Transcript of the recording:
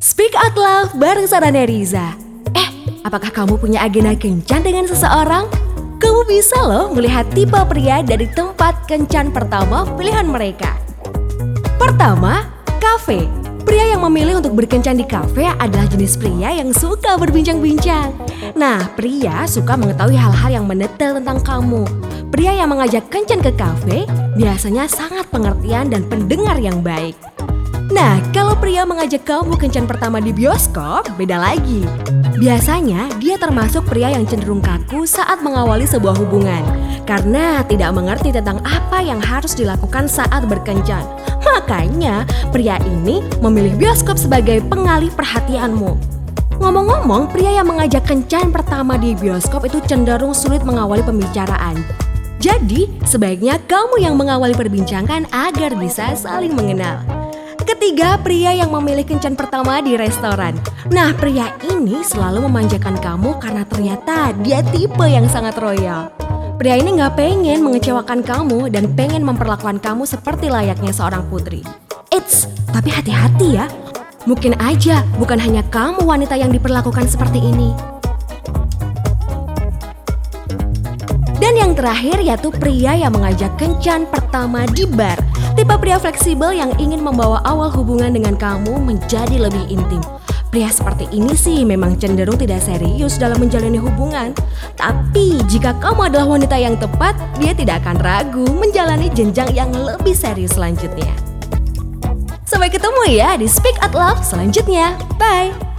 Speak Out Loud bareng Sarana Riza. Eh, apakah kamu punya agenda kencan dengan seseorang? Kamu bisa loh melihat tipe pria dari tempat kencan pertama pilihan mereka. Pertama, kafe. Pria yang memilih untuk berkencan di kafe adalah jenis pria yang suka berbincang-bincang. Nah, pria suka mengetahui hal-hal yang mendetail tentang kamu. Pria yang mengajak kencan ke kafe biasanya sangat pengertian dan pendengar yang baik. Nah, kalau pria mengajak kamu kencan pertama di bioskop, beda lagi. Biasanya dia termasuk pria yang cenderung kaku saat mengawali sebuah hubungan karena tidak mengerti tentang apa yang harus dilakukan saat berkencan. Makanya, pria ini memilih bioskop sebagai pengalih perhatianmu. Ngomong-ngomong, pria yang mengajak kencan pertama di bioskop itu cenderung sulit mengawali pembicaraan. Jadi, sebaiknya kamu yang mengawali perbincangan agar bisa saling mengenal. Ketiga, pria yang memilih kencan pertama di restoran. Nah, pria ini selalu memanjakan kamu karena ternyata dia tipe yang sangat royal. Pria ini nggak pengen mengecewakan kamu dan pengen memperlakukan kamu seperti layaknya seorang putri. Eits, tapi hati-hati ya. Mungkin aja bukan hanya kamu wanita yang diperlakukan seperti ini. Dan yang terakhir yaitu pria yang mengajak kencan pertama di bar. Tipe pria fleksibel yang ingin membawa awal hubungan dengan kamu menjadi lebih intim. Pria seperti ini sih memang cenderung tidak serius dalam menjalani hubungan. Tapi jika kamu adalah wanita yang tepat, dia tidak akan ragu menjalani jenjang yang lebih serius selanjutnya. Sampai ketemu ya di Speak Out Love selanjutnya. Bye!